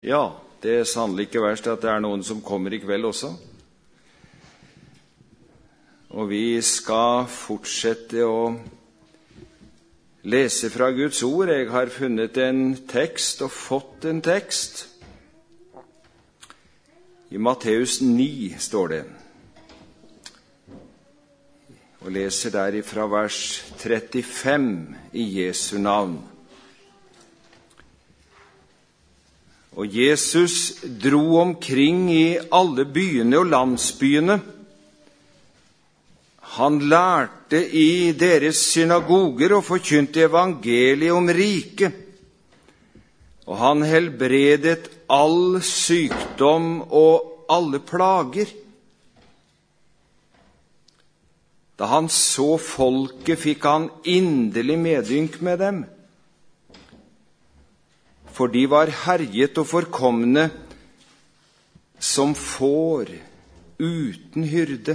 Ja, det er sannelig ikke verst at det er noen som kommer i kveld også. Og vi skal fortsette å lese fra Guds ord. Jeg har funnet en tekst og fått en tekst. I Matteus 9 står det, og leser der fra vers 35 i Jesu navn. Og Jesus dro omkring i alle byene og landsbyene. Han lærte i deres synagoger og forkynte evangeliet om riket. Og han helbredet all sykdom og alle plager. Da han så folket, fikk han inderlig medynk med dem for de var herjet og forkomne som får uten hyrde.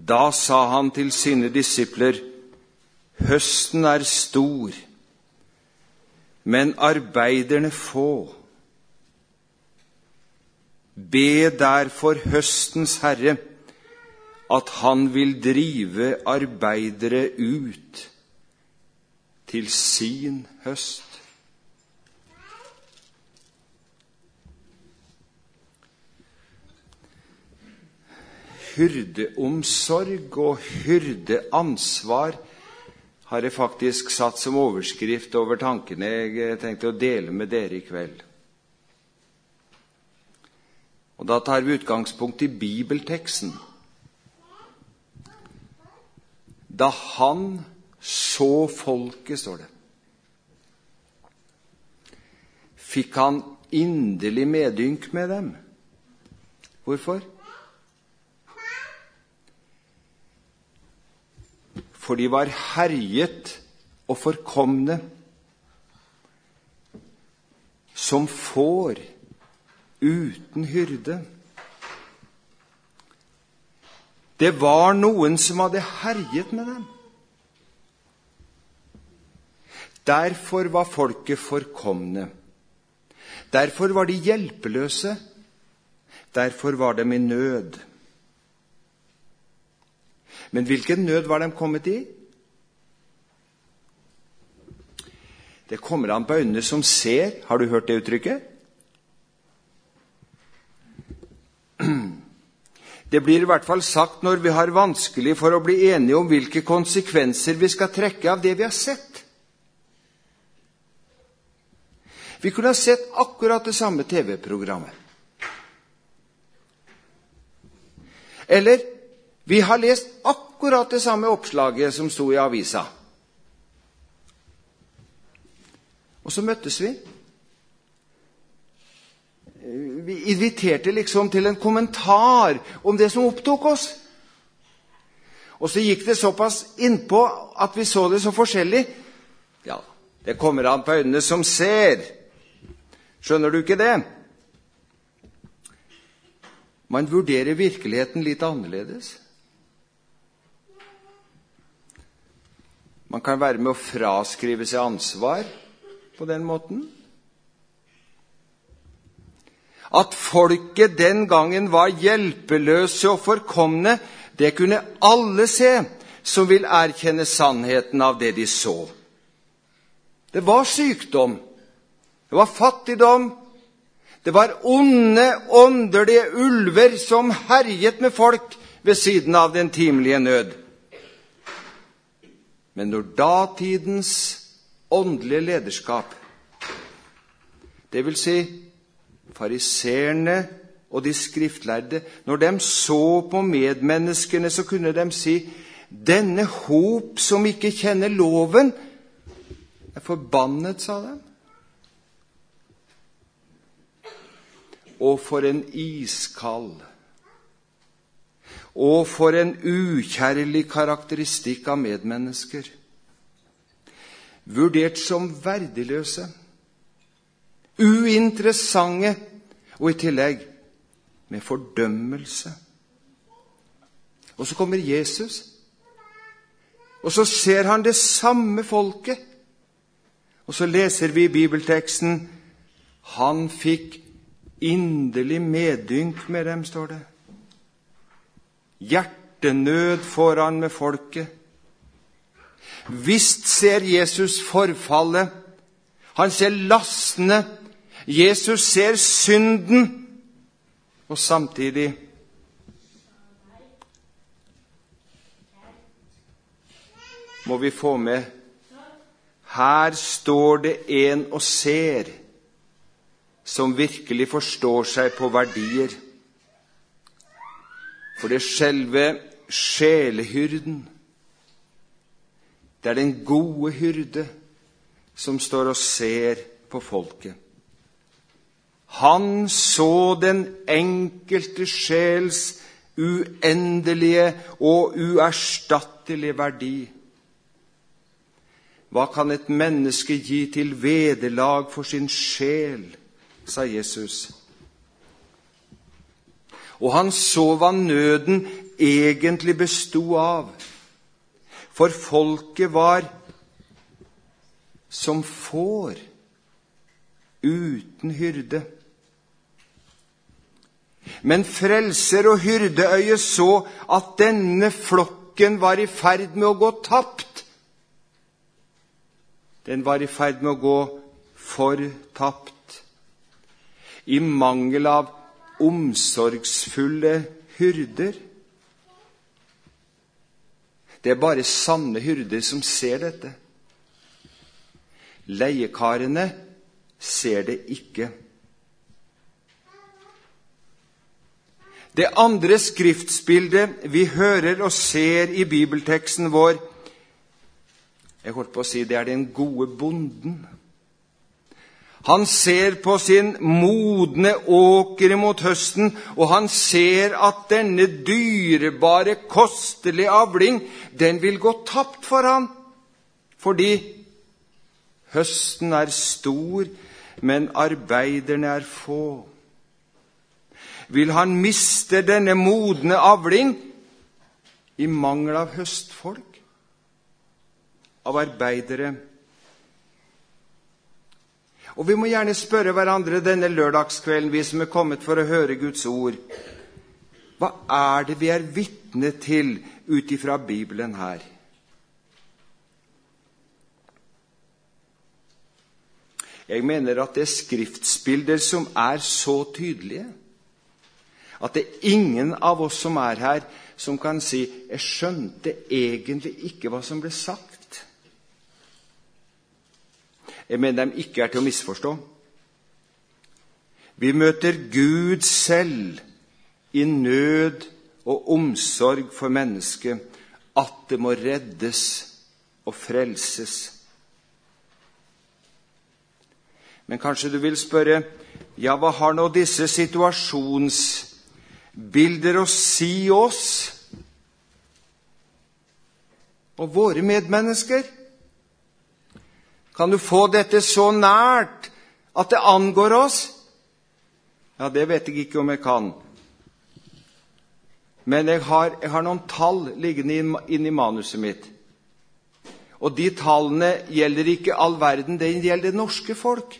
Da sa han til sine disipler, høsten er stor, men arbeiderne få. Be derfor høstens herre at han vil drive arbeidere ut til sin høst. Hyrdeomsorg og hyrdeansvar har jeg faktisk satt som overskrift over tankene jeg tenkte å dele med dere i kveld. Og Da tar vi utgangspunkt i bibelteksten. Da han så folket, står det. Fikk han inderlig medynk med dem. Hvorfor? For de var herjet og forkomne som får uten hyrde. Det var noen som hadde herjet med dem. Derfor var folket forkomne. Derfor var de hjelpeløse. Derfor var de i nød. Men hvilken nød var de kommet i? Det kommer an på øynene som ser. Har du hørt det uttrykket? Det blir i hvert fall sagt når vi har vanskelig for å bli enige om hvilke konsekvenser vi skal trekke av det vi har sett. Vi kunne ha sett akkurat det samme TV-programmet. Eller vi har lest akkurat det samme oppslaget som sto i avisa. Og så møttes vi. Vi inviterte liksom til en kommentar om det som opptok oss. Og så gikk det såpass innpå at vi så det så forskjellig. Ja, det kommer an på øynene som ser. Skjønner du ikke det? Man vurderer virkeligheten litt annerledes. Man kan være med å fraskrive seg ansvar på den måten. At folket den gangen var hjelpeløse og forkomne, det kunne alle se som vil erkjenne sannheten av det de så. Det var sykdom, det var fattigdom. Det var onde, åndelige ulver som herjet med folk ved siden av den timelige nød. Men når datidens åndelige lederskap, dvs. Si fariseerne og de skriftlærde, når de så på medmenneskene, så kunne de si denne hop som ikke kjenner loven, er forbannet, sa de. Og for en iskald og for en ukjærlig karakteristikk av medmennesker. Vurdert som verdiløse, uinteressante og i tillegg med fordømmelse. Og så kommer Jesus, og så ser han det samme folket. Og så leser vi i bibelteksten han fikk inderlig medynk med dem, står det. Hjertenød får han med folket. Visst ser Jesus forfallet. Han ser lastene. Jesus ser synden. Og samtidig må vi få med her står det en og ser, som virkelig forstår seg på verdier. For det selve sjelehyrden, det er den gode hyrde som står og ser på folket. Han så den enkelte sjels uendelige og uerstattelige verdi. Hva kan et menneske gi til vederlag for sin sjel? Sa Jesus. Og han så hva nøden egentlig bestod av. For folket var som får uten hyrde. Men frelser og hyrdeøye så at denne flokken var i ferd med å gå tapt. Den var i ferd med å gå fortapt i mangel av omsorgsfulle hyrder. Det er bare sanne hyrder som ser dette. Leiekarene ser det ikke. Det andre skriftsbildet vi hører og ser i bibelteksten vår, jeg holdt på å si det er den gode bonden. Han ser på sin modne åker mot høsten, og han ser at denne dyrebare, kostelige avling, den vil gå tapt for ham. Fordi høsten er stor, men arbeiderne er få. Vil han miste denne modne avling i mangel av høstfolk? av arbeidere. Og Vi må gjerne spørre hverandre denne lørdagskvelden, vi som er kommet for å høre Guds ord. Hva er det vi er vitne til ut ifra Bibelen her? Jeg mener at det er skriftsbilder som er så tydelige at det er ingen av oss som er her, som kan si 'Jeg skjønte egentlig ikke hva som ble sagt'. Mener de ikke er til å misforstå. Vi møter Gud selv i nød og omsorg for mennesket, at det må reddes og frelses. Men kanskje du vil spørre ja, hva har nå disse situasjonsbilder å si oss og våre medmennesker? Kan du få dette så nært at det angår oss? Ja, det vet jeg ikke om jeg kan. Men jeg har, jeg har noen tall liggende inni manuset mitt. Og de tallene gjelder ikke all verden, det gjelder det norske folk.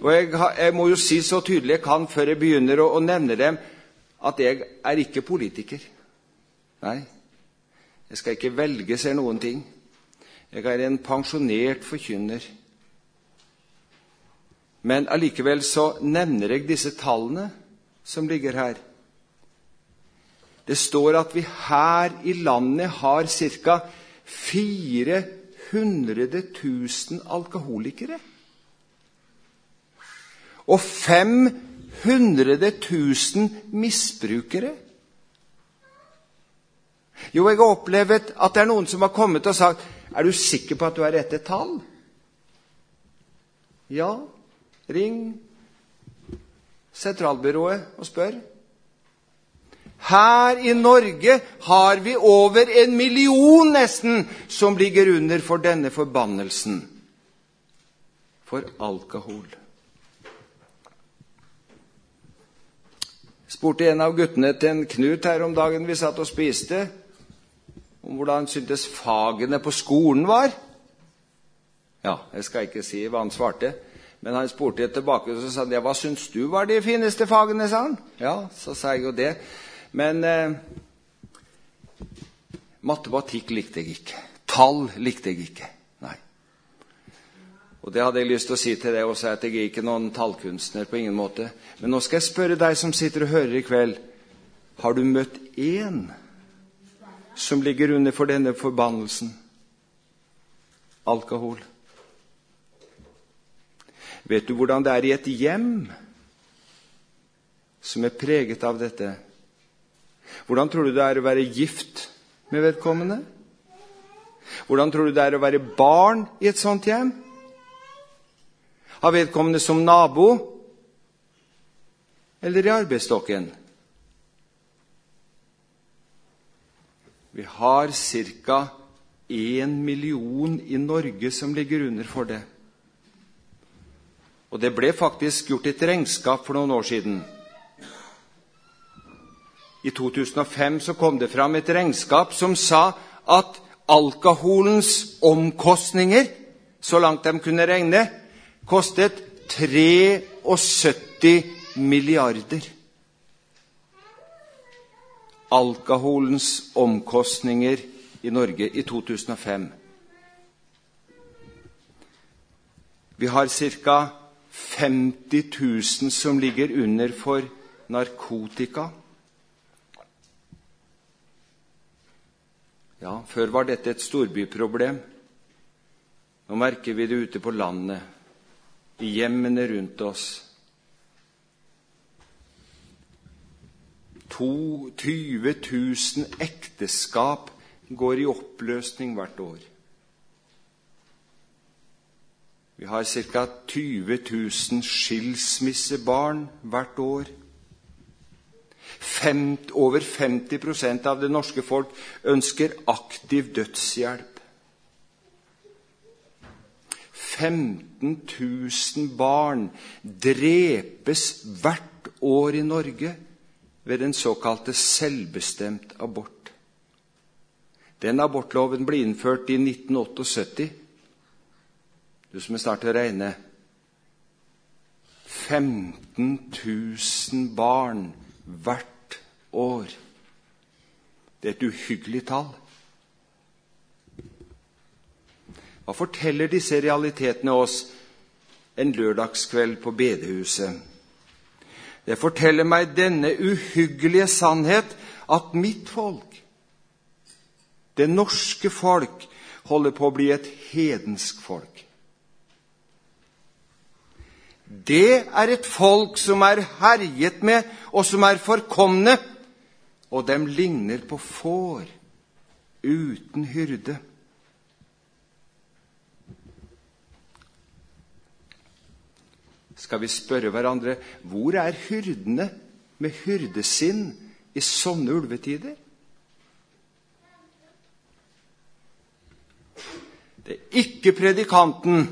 Og jeg, jeg, må jo si så tydelig jeg kan før jeg begynner å, å nevne dem, at jeg er ikke politiker. Nei, jeg skal ikke velge seg noen ting. Jeg er en pensjonert forkynner. Men allikevel så nevner jeg disse tallene som ligger her. Det står at vi her i landet har ca. 400 000 alkoholikere. Og 500 000 misbrukere. Jo, jeg har opplevd at det er noen som har kommet og sagt er du sikker på at du er rette tall? Ja, ring sentralbyrået og spør. Her i Norge har vi over en million nesten som ligger under for denne forbannelsen for alkohol. Jeg spurte en av guttene til en Knut her om dagen vi satt og spiste om hvordan han syntes fagene på skolen var. Ja, jeg skal ikke si hva han svarte, men han spurte tilbake og sa han, ja, hva syns du var de fineste fagene. sa han. Ja, så sa jeg jo det. Men eh, matematikk likte jeg ikke. Tall likte jeg ikke. Nei. Og det hadde jeg lyst til å si til deg også, at jeg er ikke noen tallkunstner på ingen måte. Men nå skal jeg spørre deg som sitter og hører i kveld. Har du møtt én som ligger under for denne forbannelsen? Alkohol. Vet du hvordan det er i et hjem som er preget av dette? Hvordan tror du det er å være gift med vedkommende? Hvordan tror du det er å være barn i et sånt hjem? Ha vedkommende som nabo eller i arbeidsstokken? Vi har ca. én million i Norge som ligger under for det. Og det ble faktisk gjort et regnskap for noen år siden. I 2005 så kom det fram et regnskap som sa at alkoholens omkostninger, så langt de kunne regne, kostet 73 milliarder. Alkoholens omkostninger i Norge i 2005. Vi har ca. 50 000 som ligger under for narkotika. Ja, Før var dette et storbyproblem. Nå merker vi det ute på landet, i hjemmene rundt oss. 20 000 ekteskap går i oppløsning hvert år. Vi har ca. 20 000 skilsmissebarn hvert år. Fem, over 50% av det norske folk ønsker aktiv dødshjelp. 15 000 barn drepes hvert år i Norge ved den såkalte selvbestemt abort. Den abortloven ble innført i 1978. Du som er snart til å regne 15 000 barn hvert år. Det er et uhyggelig tall. Hva forteller disse realitetene oss en lørdagskveld på bedehuset? Det forteller meg denne uhyggelige sannhet at mitt folk, det norske folk, holder på å bli et hedensk folk. Det er et folk som er herjet med, og som er forkomne, og dem ligner på får uten hyrde. Skal vi spørre hverandre hvor er hyrdene med hyrdesinn i sånne ulvetider? Det er ikke predikanten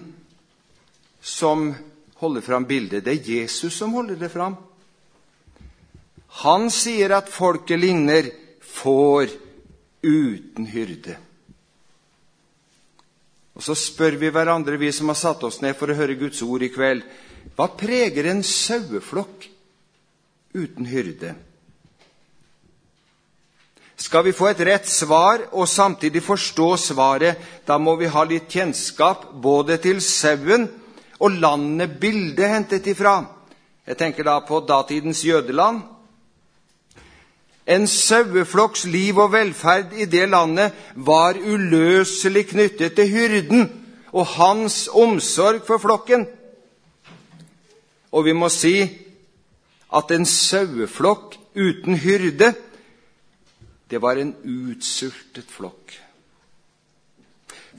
som holder fram bildet. Det er Jesus som holder det fram. Han sier at folket ligner får uten hyrde. Og Så spør vi hverandre, vi som har satt oss ned for å høre Guds ord i kveld, hva preger en saueflokk uten hyrde? Skal vi få et rett svar og samtidig forstå svaret, da må vi ha litt kjennskap både til sauen og landet bildet hentet ifra. Jeg tenker da på datidens jødeland. En saueflokks liv og velferd i det landet var uløselig knyttet til hyrden og hans omsorg for flokken. Og vi må si at en saueflokk uten hyrde, det var en utsultet flokk.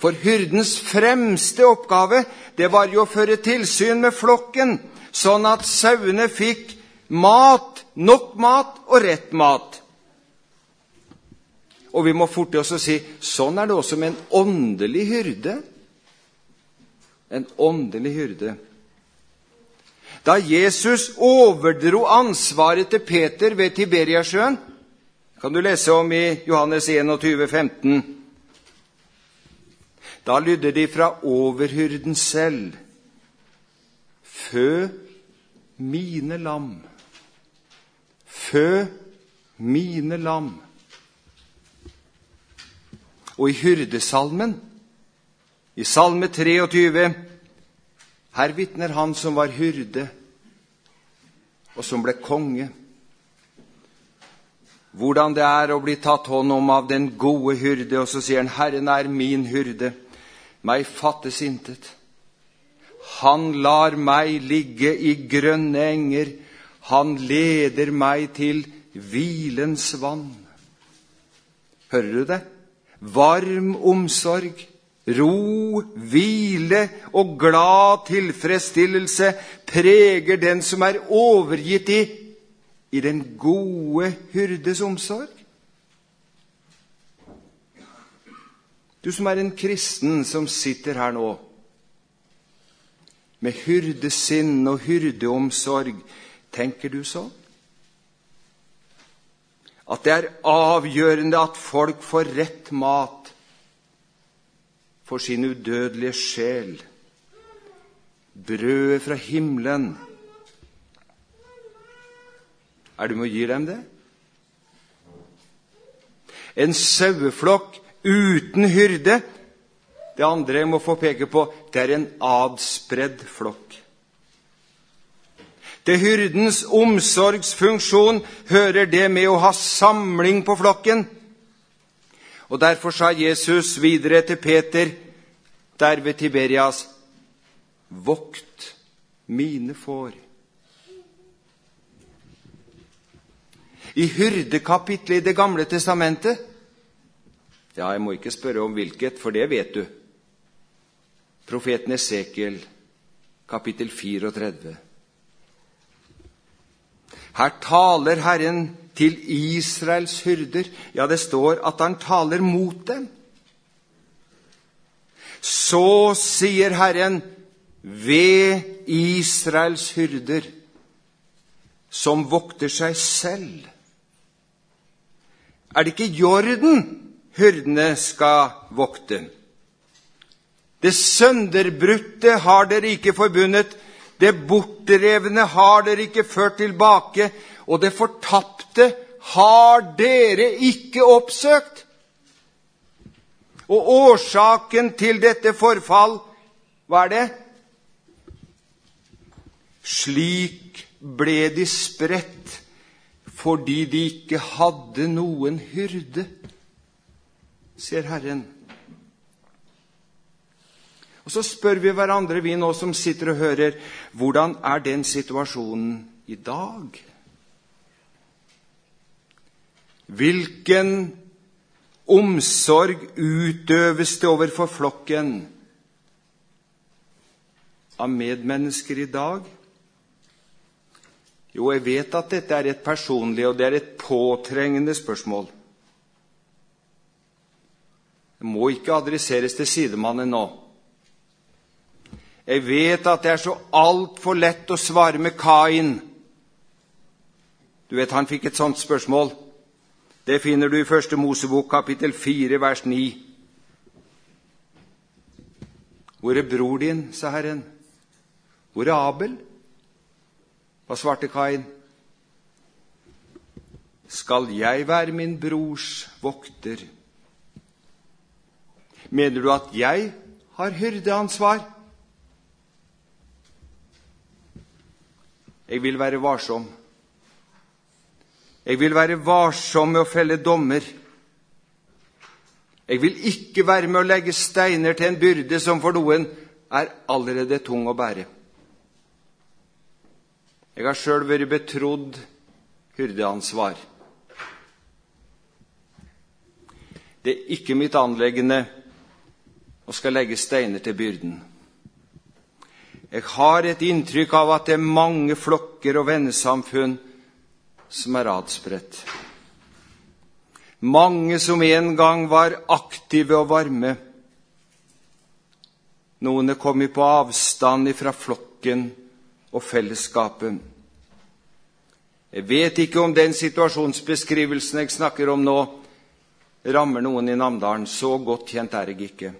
For hyrdens fremste oppgave det var jo å føre tilsyn med flokken, sånn at sauene fikk mat, nok mat og rett mat. Og vi må forte oss å si sånn er det også med en åndelig hyrde. En åndelig hyrde. Da Jesus overdro ansvaret til Peter ved Tiberiasjøen, kan du lese om i Johannes 21, 15. Da lydde de fra overhyrden selv. Fø mine lam. Fø mine lam. Og i hyrdesalmen, i salme 23, her vitner han som var hyrde, og som ble konge. Hvordan det er å bli tatt hånd om av den gode hyrde, og så sier han, 'Herren er min hyrde, meg fattes intet'. Han lar meg ligge i grønne enger, han leder meg til hvilens vann. Hører du det? Varm omsorg, ro, hvile og glad tilfredsstillelse preger den som er overgitt i, i den gode hyrdes omsorg. Du som er en kristen som sitter her nå, med hyrdesinn og hyrdeomsorg, tenker du sånn? At det er avgjørende at folk får rett mat for sin udødelige sjel. Brødet fra himmelen. Er du med å gi dem det? En saueflokk uten hyrde. Det andre jeg må få peke på, det er en adspredd flokk. Til hyrdens omsorgsfunksjon hører det med å ha samling på flokken. Og Derfor sa Jesus videre til Peter der ved Tiberias.: Vokt mine får. I hyrdekapitlet i Det gamle testamentet Ja, jeg må ikke spørre om hvilket, for det vet du. Profeten Esekiel, kapittel 34. Her taler Herren til Israels hyrder. Ja, det står at han taler mot dem. Så sier Herren ved Israels hyrder, som vokter seg selv. Er det ikke jorden hyrdene skal vokte? Det sønderbrutte har dere ikke forbundet, det bortrevne har dere ikke ført tilbake, og det fortapte har dere ikke oppsøkt. Og årsaken til dette forfall, hva er det? Slik ble de spredt fordi de ikke hadde noen hyrde, sier Herren. Og Så spør vi hverandre, vi nå som sitter og hører, hvordan er den situasjonen i dag? Hvilken omsorg utøves det overfor flokken av medmennesker i dag? Jo, jeg vet at dette er et personlig og det er et påtrengende spørsmål. Det må ikke adresseres til sidemannen nå. Jeg vet at det er så altfor lett å svare med Kain. Du vet, Han fikk et sånt spørsmål. Det finner du i Første Mosebok, kapittel 4, vers 9. Hvor er bror din? sa Herren. Hvor er Abel? Hva svarte Kain? Skal jeg være min brors vokter? Mener du at jeg har hyrdeansvar? Jeg vil være varsom. Jeg vil være varsom med å felle dommer. Jeg vil ikke være med å legge steiner til en byrde som for noen er allerede tung å bære. Jeg har sjøl vært betrodd hyrdeansvar. Det er ikke mitt anleggende å skal legge steiner til byrden. Jeg har et inntrykk av at det er mange flokker og vennesamfunn som er adspredt. Mange som en gang var aktive og varme. Noen er kommet på avstand fra flokken og fellesskapet. Jeg vet ikke om den situasjonsbeskrivelsen jeg snakker om nå, rammer noen i Namdalen. Så godt kjent er jeg ikke.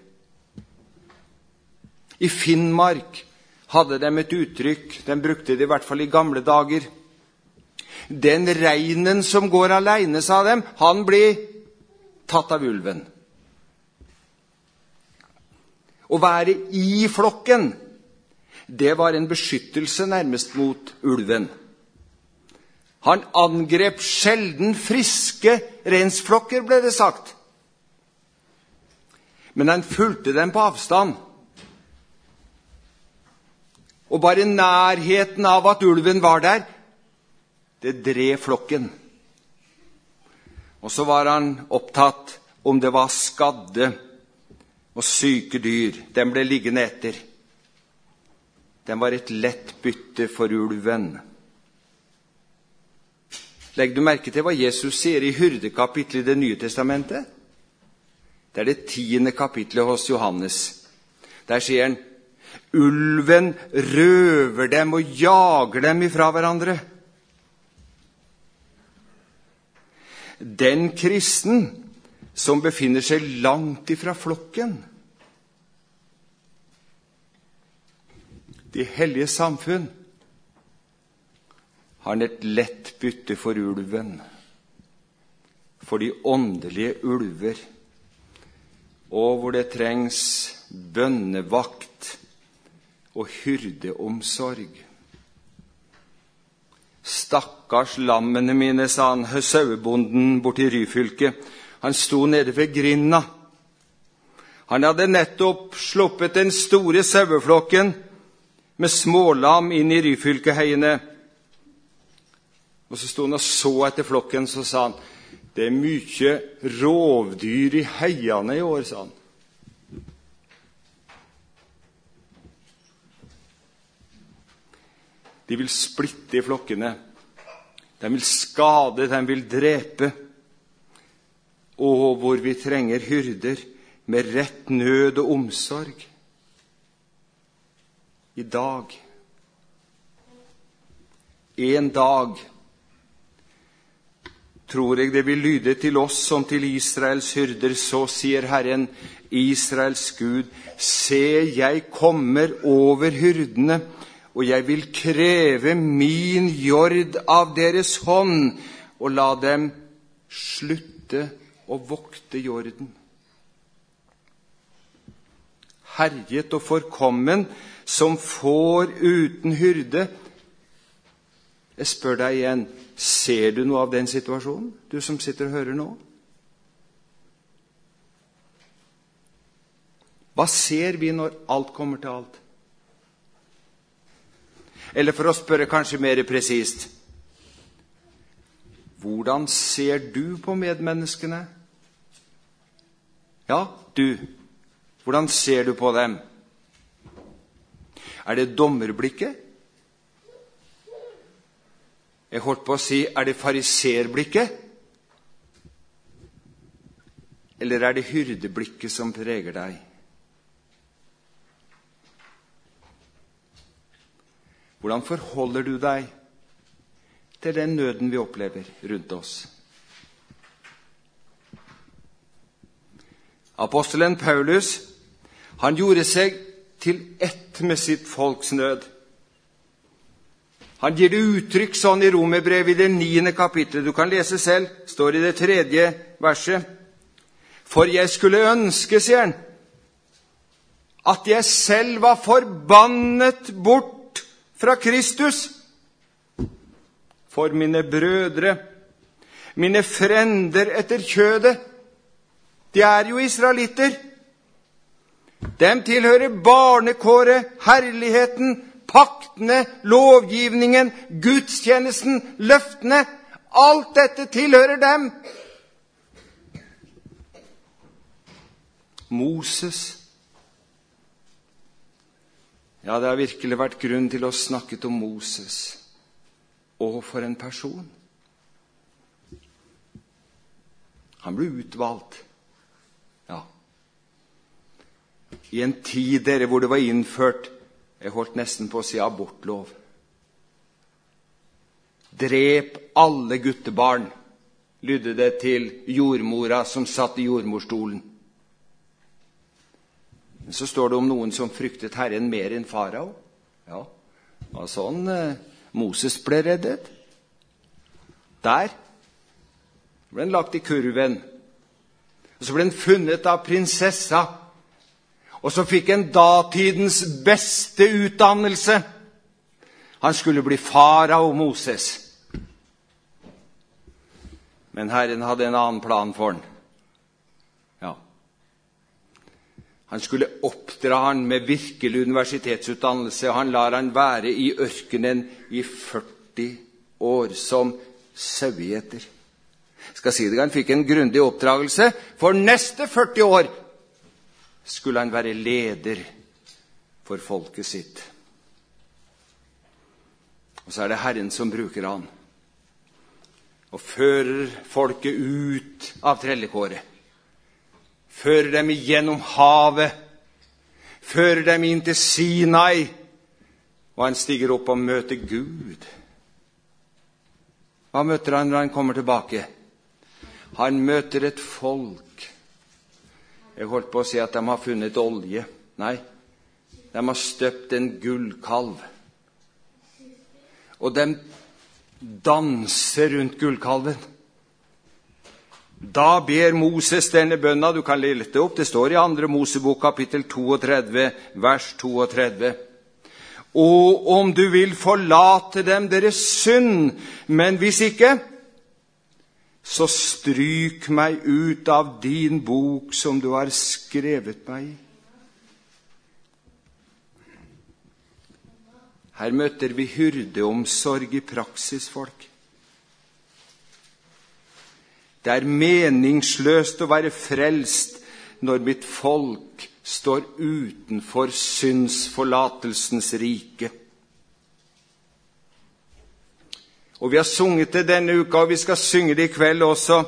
I Finnmark hadde de et uttrykk, de brukte det i hvert fall i gamle dager. Den reinen som går aleine, sa dem, han blir tatt av ulven. Å være i flokken, det var en beskyttelse nærmest mot ulven. Han angrep sjelden friske reinsflokker, ble det sagt. Men han fulgte dem på avstand. Og bare nærheten av at ulven var der, det drev flokken. Og så var han opptatt om det var skadde og syke dyr. Den ble liggende etter. Den var et lett bytte for ulven. Legg du merke til hva Jesus sier i hyrdekapitlet i Det nye testamentet? Det er det tiende kapittelet hos Johannes. Der sier han ulven røver dem og jager dem ifra hverandre. Den kristen som befinner seg langt ifra flokken De hellige samfunn har han et lett bytte for ulven, for de åndelige ulver, og hvor det trengs bønnevakt og hyrdeomsorg. Stakkars lammene mine, sa han, sauebonden borti Ryfylke. Han sto nede ved grinda. Han hadde nettopp sluppet den store saueflokken med smålam inn i Ryfylkeheiene. Og så sto han og så etter flokken, så sa han det er mye rovdyr i heiene i år, sa han. De vil splitte i flokkene. De vil skade, de vil drepe. Og hvor vi trenger hyrder med rett nød og omsorg. I dag En dag tror jeg det vil lyde til oss som til Israels hyrder. Så sier Herren, Israels Gud, se, jeg kommer over hyrdene og jeg vil kreve min jord av deres hånd og la dem slutte å vokte jorden. Herjet og forkommen som får uten hyrde. Jeg spør deg igjen ser du noe av den situasjonen, du som sitter og hører nå? Hva ser vi når alt kommer til alt? Eller for å spørre kanskje mer presist Hvordan ser du på medmenneskene? Ja, du. Hvordan ser du på dem? Er det dommerblikket? Jeg holdt på å si er det fariserblikket? Eller er det hyrdeblikket som preger deg? Hvordan forholder du deg til den nøden vi opplever rundt oss? Apostelen Paulus han gjorde seg til ett med sitt folks nød. Han gir det uttrykk sånn i Romerbrevet i det niende kapittelet. Du kan lese selv. står i det tredje verset. For jeg skulle ønske, sier han, at jeg selv var forbannet bort fra Kristus. For mine brødre, mine frender etter kjødet, de er jo israelitter. Dem tilhører barnekåret, herligheten, paktene, lovgivningen, gudstjenesten, løftene. Alt dette tilhører dem. Moses ja, det har virkelig vært grunn til å snakke om Moses. Og for en person! Han ble utvalgt. Ja. I en tid dere, hvor det var innført Jeg holdt nesten på å si abortlov. Drep alle guttebarn, lydde det til jordmora som satt i jordmorstolen. Så står det om noen som fryktet Herren mer enn farao. Ja, det var sånn eh, Moses ble reddet. Der ble han lagt i kurven. Og Så ble han funnet av prinsessa. Og så fikk han datidens beste utdannelse. Han skulle bli farao Moses. Men Herren hadde en annen plan for han. Ja. Han skulle oppdra han med virkelig universitetsutdannelse, og han lar han være i ørkenen i 40 år som sauegjeter. Skal si det, Han fikk en grundig oppdragelse. For neste 40 år skulle han være leder for folket sitt. Og så er det Herren som bruker han og fører folket ut av trellekåret. Fører dem igjennom havet, fører dem inn til Sinai, og han stiger opp og møter Gud. Hva møter han når han kommer tilbake? Han møter et folk. Jeg holdt på å si at de har funnet olje. Nei, de har støpt en gullkalv. Og de danser rundt gullkalven. Da ber Moses denne bønna. Du kan lete opp. Det står i 2. Mosebok kapittel 32, vers 32. Og om du vil forlate dem deres synd, men hvis ikke, så stryk meg ut av din bok som du har skrevet meg i. Her møter vi hyrdeomsorg i praksis, folk. Det er meningsløst å være frelst når mitt folk står utenfor syndsforlatelsens rike. Og Vi har sunget det denne uka, og vi skal synge det i kveld også,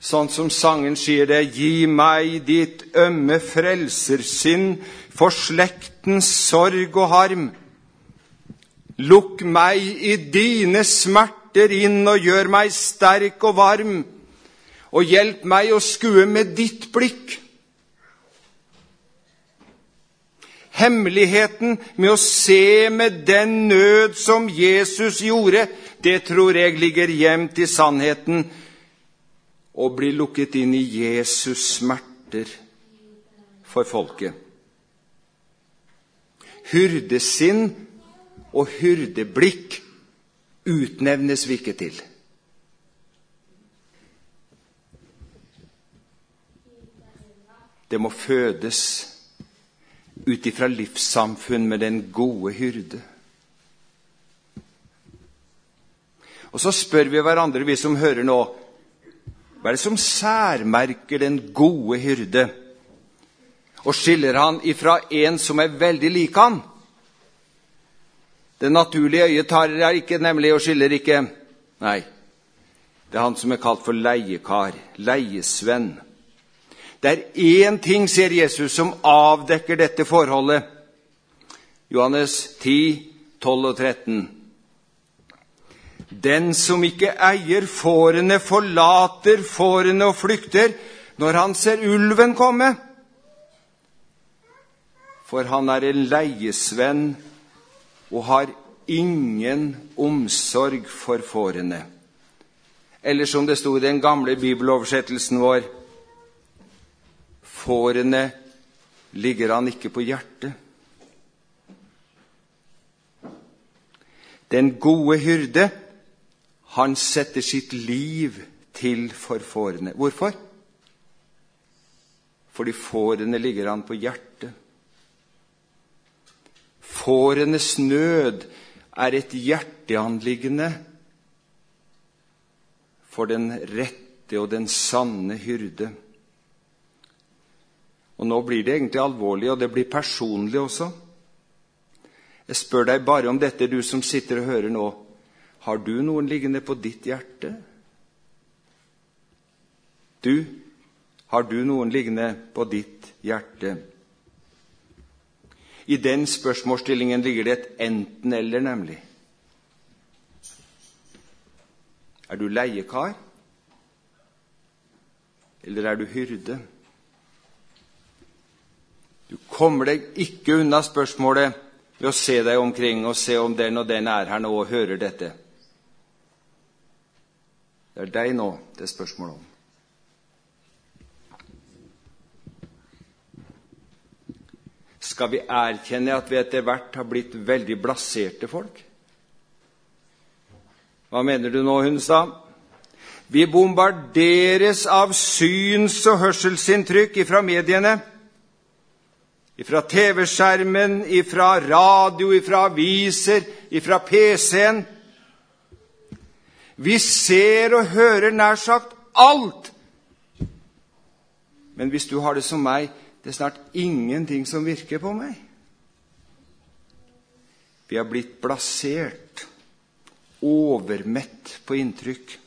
sånn som sangen sier det. Gi meg ditt ømme frelsersinn for slektens sorg og harm. Lukk meg i dine smerter inn og gjør meg sterk og varm, og hjelp meg å skue med ditt blikk. Hemmeligheten med å se med den nød som Jesus gjorde, det tror jeg ligger gjemt i sannheten og blir lukket inn i Jesus' smerter for folket. Hyrdesinn og hyrdeblikk utnevnes vi ikke til. Det må fødes ut ifra livssamfunn med den gode hyrde. Og så spør vi hverandre, vi som hører nå, hva er det som særmerker den gode hyrde? Og skiller han ifra en som er veldig lik han? Det naturlige øyet tar er ikke nemlig og skiller ikke. Nei, det er han som er kalt for leiekar, leiesvenn. Det er én ting, sier Jesus, som avdekker dette forholdet. Johannes 10, 12 og 13. Den som ikke eier fårene, forlater fårene og flykter når han ser ulven komme. For han er en leiesvenn og har ingen omsorg for fårene. Eller som det sto i den gamle bibeloversettelsen vår Fårene ligger han ikke på hjertet. Den gode hyrde, han setter sitt liv til for fårene. Hvorfor? Fordi fårene ligger han på hjertet. Fårenes nød er et hjerteanliggende for den rette og den sanne hyrde. Og Nå blir det egentlig alvorlig, og det blir personlig også. Jeg spør deg bare om dette, du som sitter og hører nå. Har du noen liggende på ditt hjerte? Du, har du noen liggende på ditt hjerte? I den spørsmålsstillingen ligger det et enten-eller, nemlig. Er du leiekar, eller er du hyrde? Du kommer deg ikke unna spørsmålet ved å se deg omkring og se om den og den er her nå og hører dette. Det er deg nå det er spørsmål om. Skal vi erkjenne at vi etter hvert har blitt veldig blaserte folk? Hva mener du nå, Hunstad? Vi bombarderes av syns- og hørselsinntrykk fra mediene. Fra TV-skjermen, ifra radio, ifra aviser, ifra PC-en. Vi ser og hører nær sagt alt. Men hvis du har det som meg, det er snart ingenting som virker på meg. Vi har blitt blasert, overmett på inntrykk.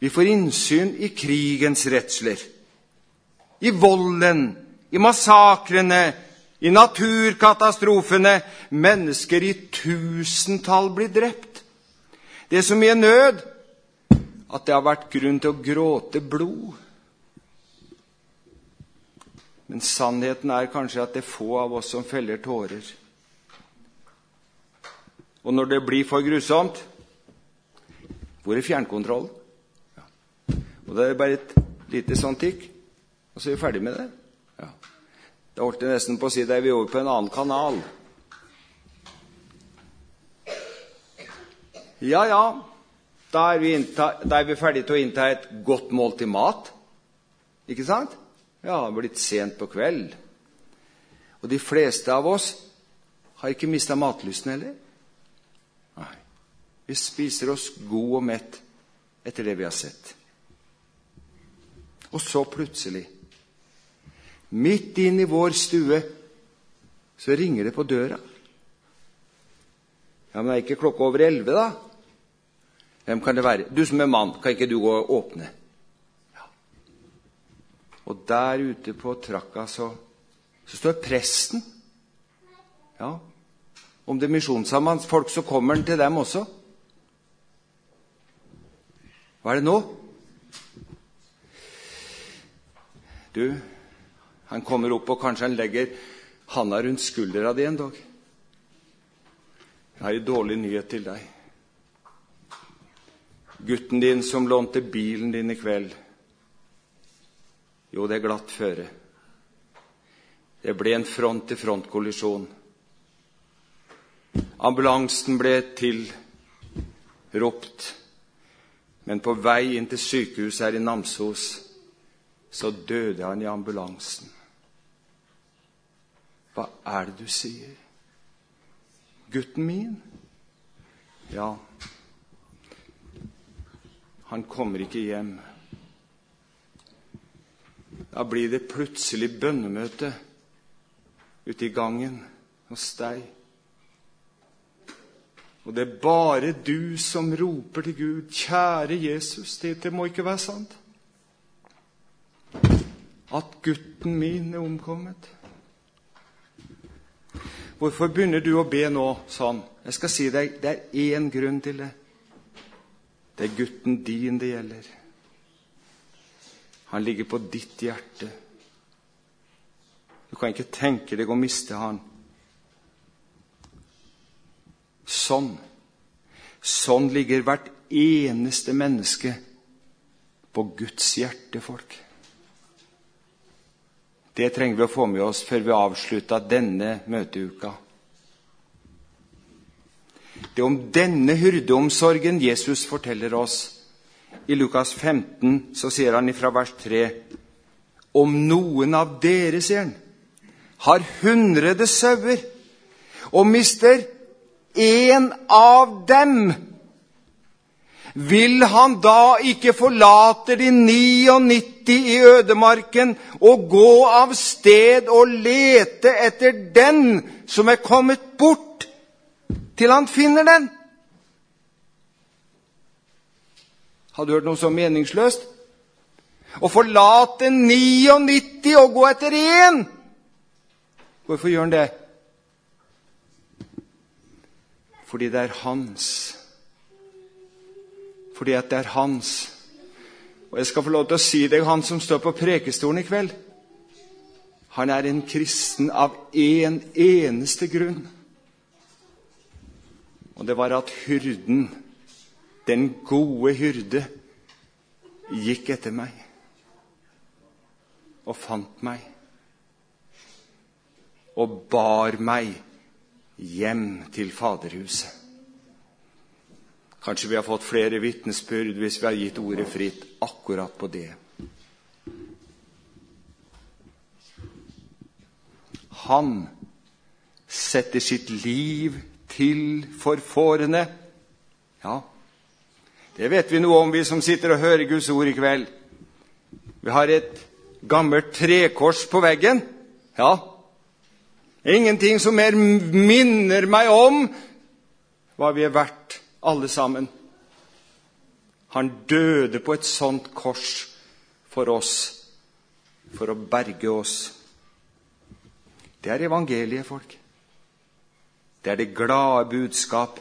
Vi får innsyn i krigens redsler, i volden, i massakrene, i naturkatastrofene. Mennesker i tusentall blir drept. Det er så mye nød at det har vært grunn til å gråte blod. Men sannheten er kanskje at det er få av oss som feller tårer. Og når det blir for grusomt Hvor er fjernkontrollen? Og det er bare et lite sånt tikk, og så er vi ferdig med det. Da holdt jeg nesten på å si er vi over på en annen kanal. Ja, ja, da er, vi innta, da er vi ferdige til å innta et godt måltid mat. Ikke sant? Ja, det er blitt sent på kveld. Og de fleste av oss har ikke mista matlysten heller. Nei. Vi spiser oss god og mett etter det vi har sett. Og så plutselig, midt inn i vår stue, så ringer det på døra. Ja, Men det er ikke klokka over elleve, da? Hvem kan det være? Du som er mann, kan ikke du gå og åpne? Ja. Og der ute på trakka så, så står presten. Ja. Om det er misjonssambands folk, så kommer han til dem også. Hva er det nå? Du, han kommer opp, og kanskje han legger handa rundt skuldra di en dag. Jeg har en dårlig nyhet til deg gutten din som lånte bilen din i kveld. Jo, det er glatt føre. Det ble en front-til-front-kollisjon. Ambulansen ble tilropt, men på vei inn til sykehuset her i Namsos så døde han i ambulansen. Hva er det du sier? Gutten min? Ja. Han kommer ikke hjem. Da blir det plutselig bønnemøte ute i gangen hos deg. Og det er bare du som roper til Gud, 'Kjære Jesus'. Det må ikke være sant. At gutten min er omkommet. Hvorfor begynner du å be nå sånn? Jeg skal si deg, Det er én grunn til det. Det er gutten din det gjelder. Han ligger på ditt hjerte. Du kan ikke tenke deg å miste han. Sånn. Sånn ligger hvert eneste menneske på Guds hjerte, folk. Det trenger vi å få med oss før vi avslutter denne møteuka. Det er om denne hyrdeomsorgen Jesus forteller oss. I Lukas 15 så sier han ifra vers 3.: Om noen av dere, sier han, har hundrede sauer og mister én av dem, vil han da ikke forlate de 99 i ødemarken og gå av sted og lete etter den som er kommet bort? til han finner den. Har du hørt noe så meningsløst? Å forlate 99 og gå etter én! Hvorfor gjør han det? Fordi det er hans. Fordi at det er hans. Og jeg skal få lov til å si deg, han som står på prekestolen i kveld Han er en kristen av én en eneste grunn. Og det var at hyrden, den gode hyrde, gikk etter meg og fant meg og bar meg hjem til Faderhuset. Kanskje vi har fått flere vitnesbyrd hvis vi har gitt ordet fritt akkurat på det. Han setter sitt liv til for fårene. Ja, det vet vi noe om, vi som sitter og hører Guds ord i kveld. Vi har et gammelt trekors på veggen. Ja, ingenting som mer minner meg om hva vi er verdt alle sammen. Han døde på et sånt kors for oss, for å berge oss. Det er evangeliet, folk. Det er det glade budskap.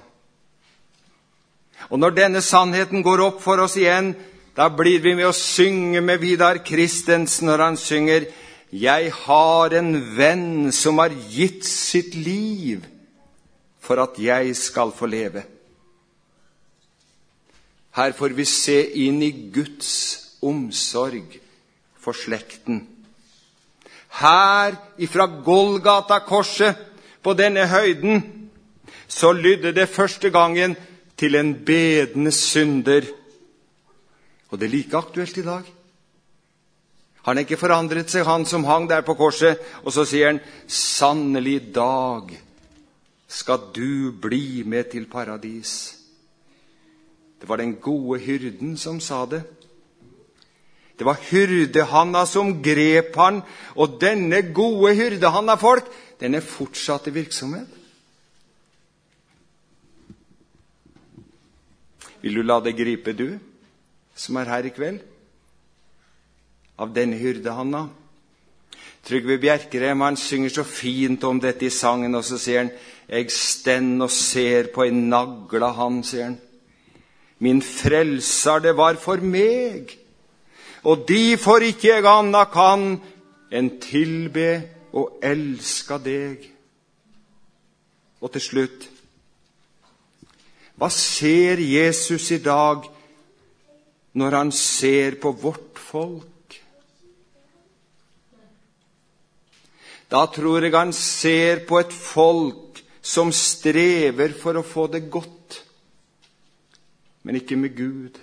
Og når denne sannheten går opp for oss igjen, da blir vi med å synge med Vidar Christensen når han synger Jeg har en venn som har gitt sitt liv for at jeg skal få leve. Her får vi se inn i Guds omsorg for slekten. Her ifra Golgata-korset, på denne høyden, så lydde det første gangen til en bedende synder. Og det er like aktuelt i dag. Han har ikke forandret seg, han som hang der på korset. Og så sier han, 'Sannelig dag skal du bli med til paradis'. Det var den gode hyrden som sa det. Det var hyrdehanna som grep han, og denne gode hyrdehanna, folk, den er fortsatt i virksomhet. Vil du la det gripe, du som er her i kveld? Av denne hyrdehanna? Trygve Bjerkrem han synger så fint om dette i sangen, og så sier han «Eg stend og ser på ei nagla han, sier han. Min frelser det var for meg, og difor ikke jeg anna kan enn tilbe og elska deg. Og til slutt Hva ser Jesus i dag når han ser på vårt folk? Da tror jeg han ser på et folk som strever for å få det godt men ikke med Gud.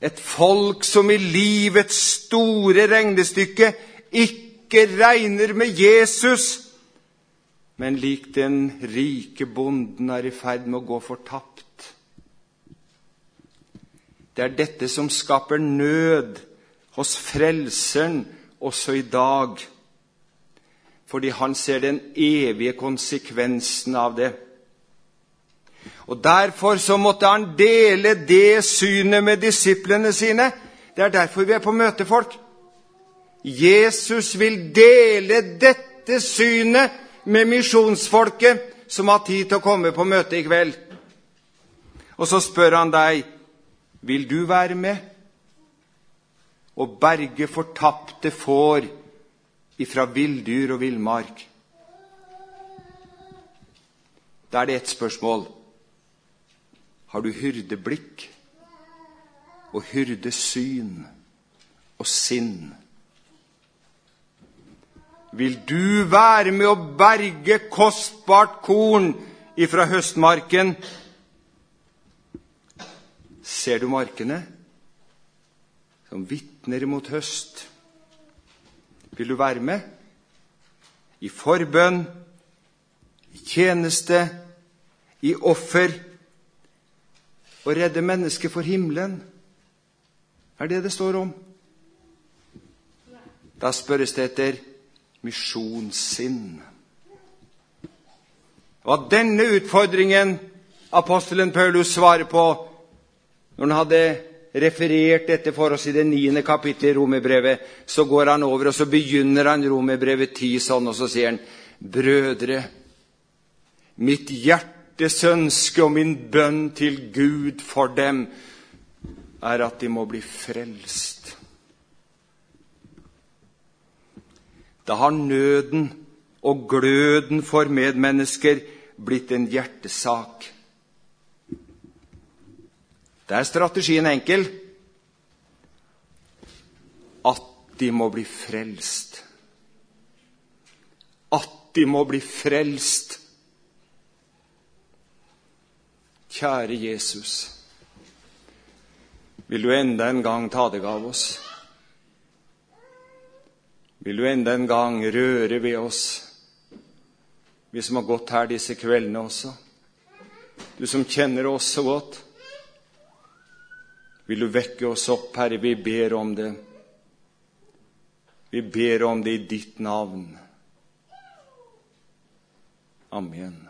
Et folk som i livets store regnestykke ikke regner med Jesus, men lik den rike bonden er i ferd med å gå fortapt. Det er dette som skaper nød hos Frelseren også i dag, fordi han ser den evige konsekvensen av det. Og Derfor så måtte han dele det synet med disiplene sine. Det er derfor vi er på møtefolk. Jesus vil dele dette synet med misjonsfolket som har tid til å komme på møte i kveld. Og så spør han deg, vil du være med og berge fortapte får ifra villdyr og villmark? Da er det ett spørsmål har du hyrdeblikk og hyrdesyn og sinn. Vil du være med å berge kostbart korn ifra høstmarken? Ser du markene som vitner mot høst? Vil du være med? I forbønn, i tjeneste, i offer å redde mennesket for himmelen. er det det står om. Da spørres det etter misjonssinn. Og denne utfordringen apostelen Paulus svarer på når han hadde referert dette for oss i det niende kapittelet i Romerbrevet, så går han over og så begynner han Romerbrevet ti sånn, og så sier han, brødre, mitt hjerte hjertes ønske og min bønn til Gud for dem er at de må bli frelst. Da har nøden og gløden for medmennesker blitt en hjertesak. Da er strategien enkel at de må bli frelst. At de må bli frelst. Kjære Jesus, vil du enda en gang ta deg av oss? Vil du enda en gang røre ved oss, vi som har gått her disse kveldene også? Du som kjenner oss så godt. Vil du vekke oss opp, Herre? Vi ber om det. Vi ber om det i ditt navn. Amen.